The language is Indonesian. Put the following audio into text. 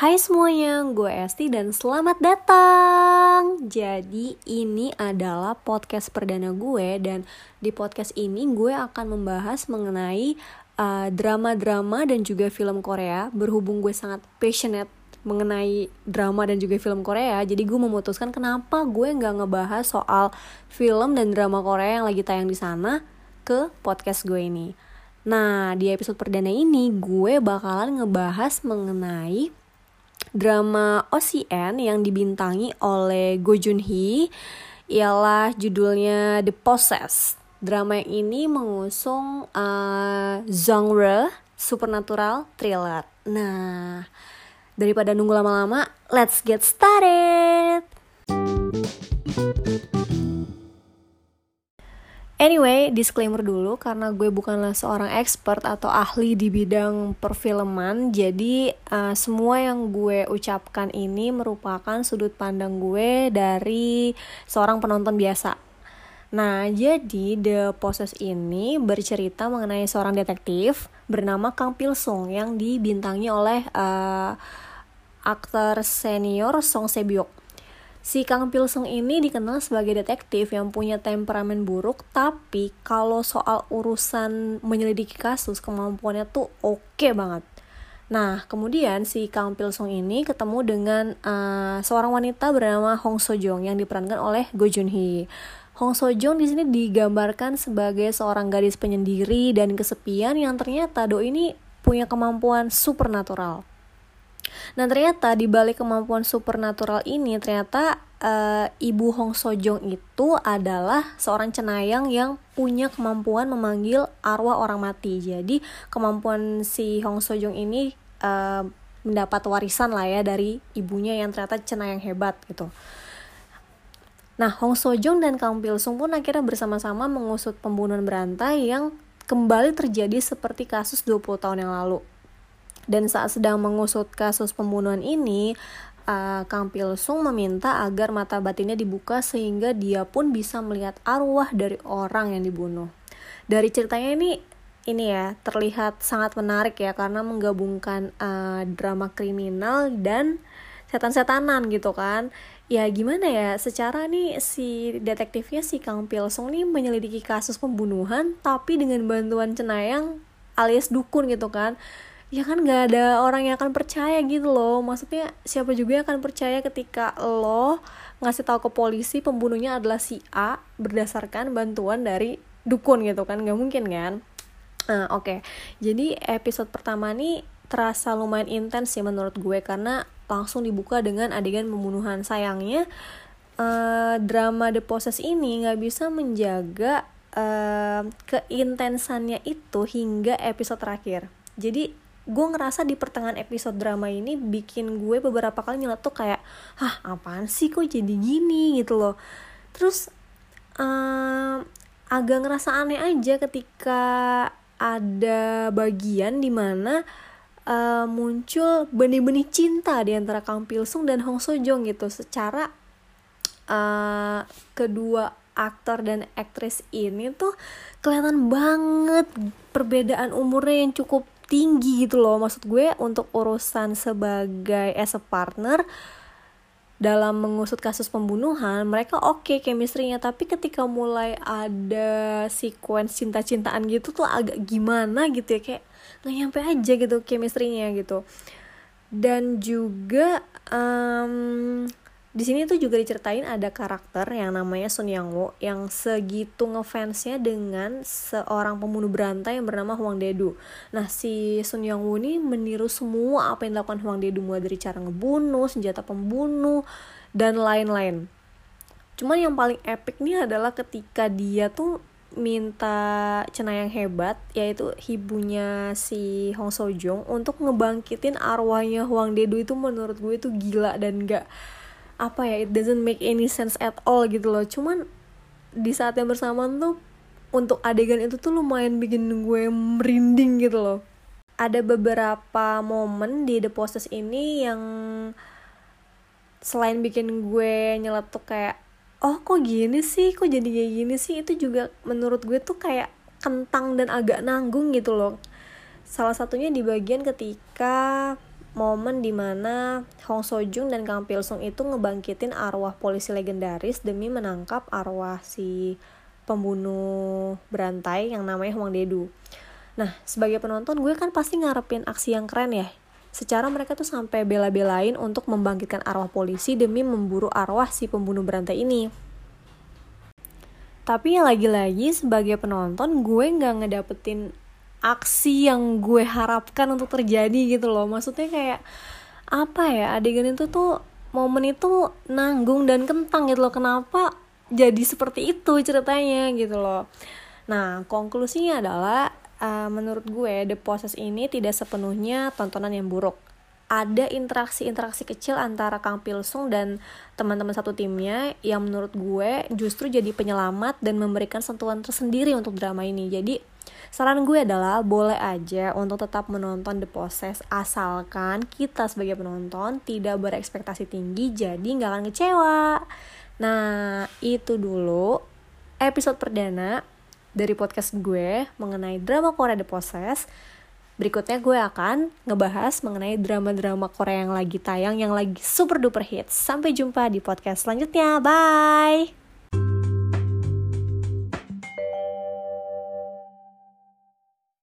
Hai semuanya, gue Esti dan selamat datang. Jadi ini adalah podcast perdana gue dan di podcast ini gue akan membahas mengenai uh, drama-drama uh, dan juga film Korea. Berhubung gue sangat passionate mengenai drama dan juga film Korea, jadi gue memutuskan kenapa gue nggak ngebahas soal film dan drama Korea yang lagi tayang di sana ke podcast gue ini. Nah, di episode perdana ini gue bakalan ngebahas mengenai drama OCN yang dibintangi oleh Go Joon Hee ialah judulnya The Possessed. Drama ini mengusung uh, genre supernatural thriller. Nah, daripada nunggu lama-lama, let's get started. Anyway, disclaimer dulu karena gue bukanlah seorang expert atau ahli di bidang perfilman, jadi uh, semua yang gue ucapkan ini merupakan sudut pandang gue dari seorang penonton biasa. Nah, jadi The Possess ini bercerita mengenai seorang detektif bernama Kang Pil Sung yang dibintangi oleh uh, aktor senior Song Sebyok. Si Kang Pilsung ini dikenal sebagai detektif yang punya temperamen buruk, tapi kalau soal urusan menyelidiki kasus, kemampuannya tuh oke okay banget. Nah, kemudian si Kang Pilsung ini ketemu dengan uh, seorang wanita bernama Hong Sojong yang diperankan oleh Go Joon Hee. Hong Sojong di sini digambarkan sebagai seorang gadis penyendiri dan kesepian yang ternyata Do ini punya kemampuan supernatural. Nah ternyata di balik kemampuan supernatural ini ternyata uh, ibu Hong Sojong itu adalah seorang cenayang yang punya kemampuan memanggil arwah orang mati. Jadi kemampuan si Hong Sojong ini uh, mendapat warisan lah ya dari ibunya yang ternyata cenayang hebat gitu. Nah, Hong Sojong dan Kang Pilsung pun akhirnya bersama-sama mengusut pembunuhan berantai yang kembali terjadi seperti kasus 20 tahun yang lalu. Dan saat sedang mengusut kasus pembunuhan ini, uh, Kang Pilsung meminta agar mata batinnya dibuka sehingga dia pun bisa melihat arwah dari orang yang dibunuh. Dari ceritanya ini ini ya terlihat sangat menarik ya karena menggabungkan uh, drama kriminal dan setan-setanan gitu kan. Ya gimana ya, secara nih si detektifnya si Kang Pilsung nih menyelidiki kasus pembunuhan tapi dengan bantuan cenayang alias dukun gitu kan ya kan gak ada orang yang akan percaya gitu loh. Maksudnya siapa juga yang akan percaya ketika lo ngasih tahu ke polisi pembunuhnya adalah si A berdasarkan bantuan dari dukun gitu kan. Gak mungkin kan? Nah oke. Okay. jadi episode pertama nih terasa lumayan intens sih menurut gue karena langsung dibuka dengan adegan pembunuhan. Sayangnya uh, drama The Possess ini nggak bisa menjaga uh, keintensannya itu hingga episode terakhir. Jadi gue ngerasa di pertengahan episode drama ini bikin gue beberapa kali nyeletuk kayak hah apaan sih kok jadi gini? gitu loh. Terus um, agak ngerasa aneh aja ketika ada bagian di mana uh, muncul benih-benih cinta di antara Kang Pilsung dan Hong Sojong gitu. Secara uh, kedua aktor dan aktris ini tuh kelihatan banget perbedaan umurnya yang cukup tinggi gitu loh. Maksud gue untuk urusan sebagai as a partner dalam mengusut kasus pembunuhan mereka oke okay chemistry-nya. Tapi ketika mulai ada sequence cinta-cintaan gitu tuh agak gimana gitu ya. Kayak nggak nyampe aja gitu chemistry-nya gitu. Dan juga um, di sini tuh juga diceritain ada karakter yang namanya Sun Yang Wo yang segitu ngefansnya dengan seorang pembunuh berantai yang bernama Huang Dedu. Nah si Sun Yang Wo ini meniru semua apa yang dilakukan Huang Dedu mulai dari cara ngebunuh, senjata pembunuh dan lain-lain. Cuman yang paling epic nih adalah ketika dia tuh minta cenayang hebat yaitu ibunya si Hong Sojong untuk ngebangkitin arwahnya Huang Dedu itu menurut gue itu gila dan gak apa ya it doesn't make any sense at all gitu loh. Cuman di saat yang bersamaan tuh untuk adegan itu tuh lumayan bikin gue merinding gitu loh. Ada beberapa momen di The Possess ini yang selain bikin gue nyeletuk kayak oh kok gini sih? Kok jadi kayak gini sih? Itu juga menurut gue tuh kayak kentang dan agak nanggung gitu loh. Salah satunya di bagian ketika momen di mana Hong So Jung dan Kang Pil Sung itu ngebangkitin arwah polisi legendaris demi menangkap arwah si pembunuh berantai yang namanya Huang Dedu. Nah, sebagai penonton gue kan pasti ngarepin aksi yang keren ya. Secara mereka tuh sampai bela-belain untuk membangkitkan arwah polisi demi memburu arwah si pembunuh berantai ini. Tapi lagi-lagi sebagai penonton gue nggak ngedapetin aksi yang gue harapkan untuk terjadi gitu loh. Maksudnya kayak apa ya adegan itu tuh momen itu nanggung dan kentang gitu loh. Kenapa jadi seperti itu ceritanya gitu loh. Nah, konklusinya adalah uh, menurut gue The Process ini tidak sepenuhnya tontonan yang buruk. Ada interaksi-interaksi kecil antara Kang Pilsung dan teman-teman satu timnya yang menurut gue justru jadi penyelamat dan memberikan sentuhan tersendiri untuk drama ini. Jadi saran gue adalah boleh aja untuk tetap menonton The Process asalkan kita sebagai penonton tidak berekspektasi tinggi jadi nggak akan kecewa. Nah itu dulu episode perdana dari podcast gue mengenai drama Korea The Process. Berikutnya gue akan ngebahas mengenai drama-drama Korea yang lagi tayang, yang lagi super duper hits. Sampai jumpa di podcast selanjutnya. Bye!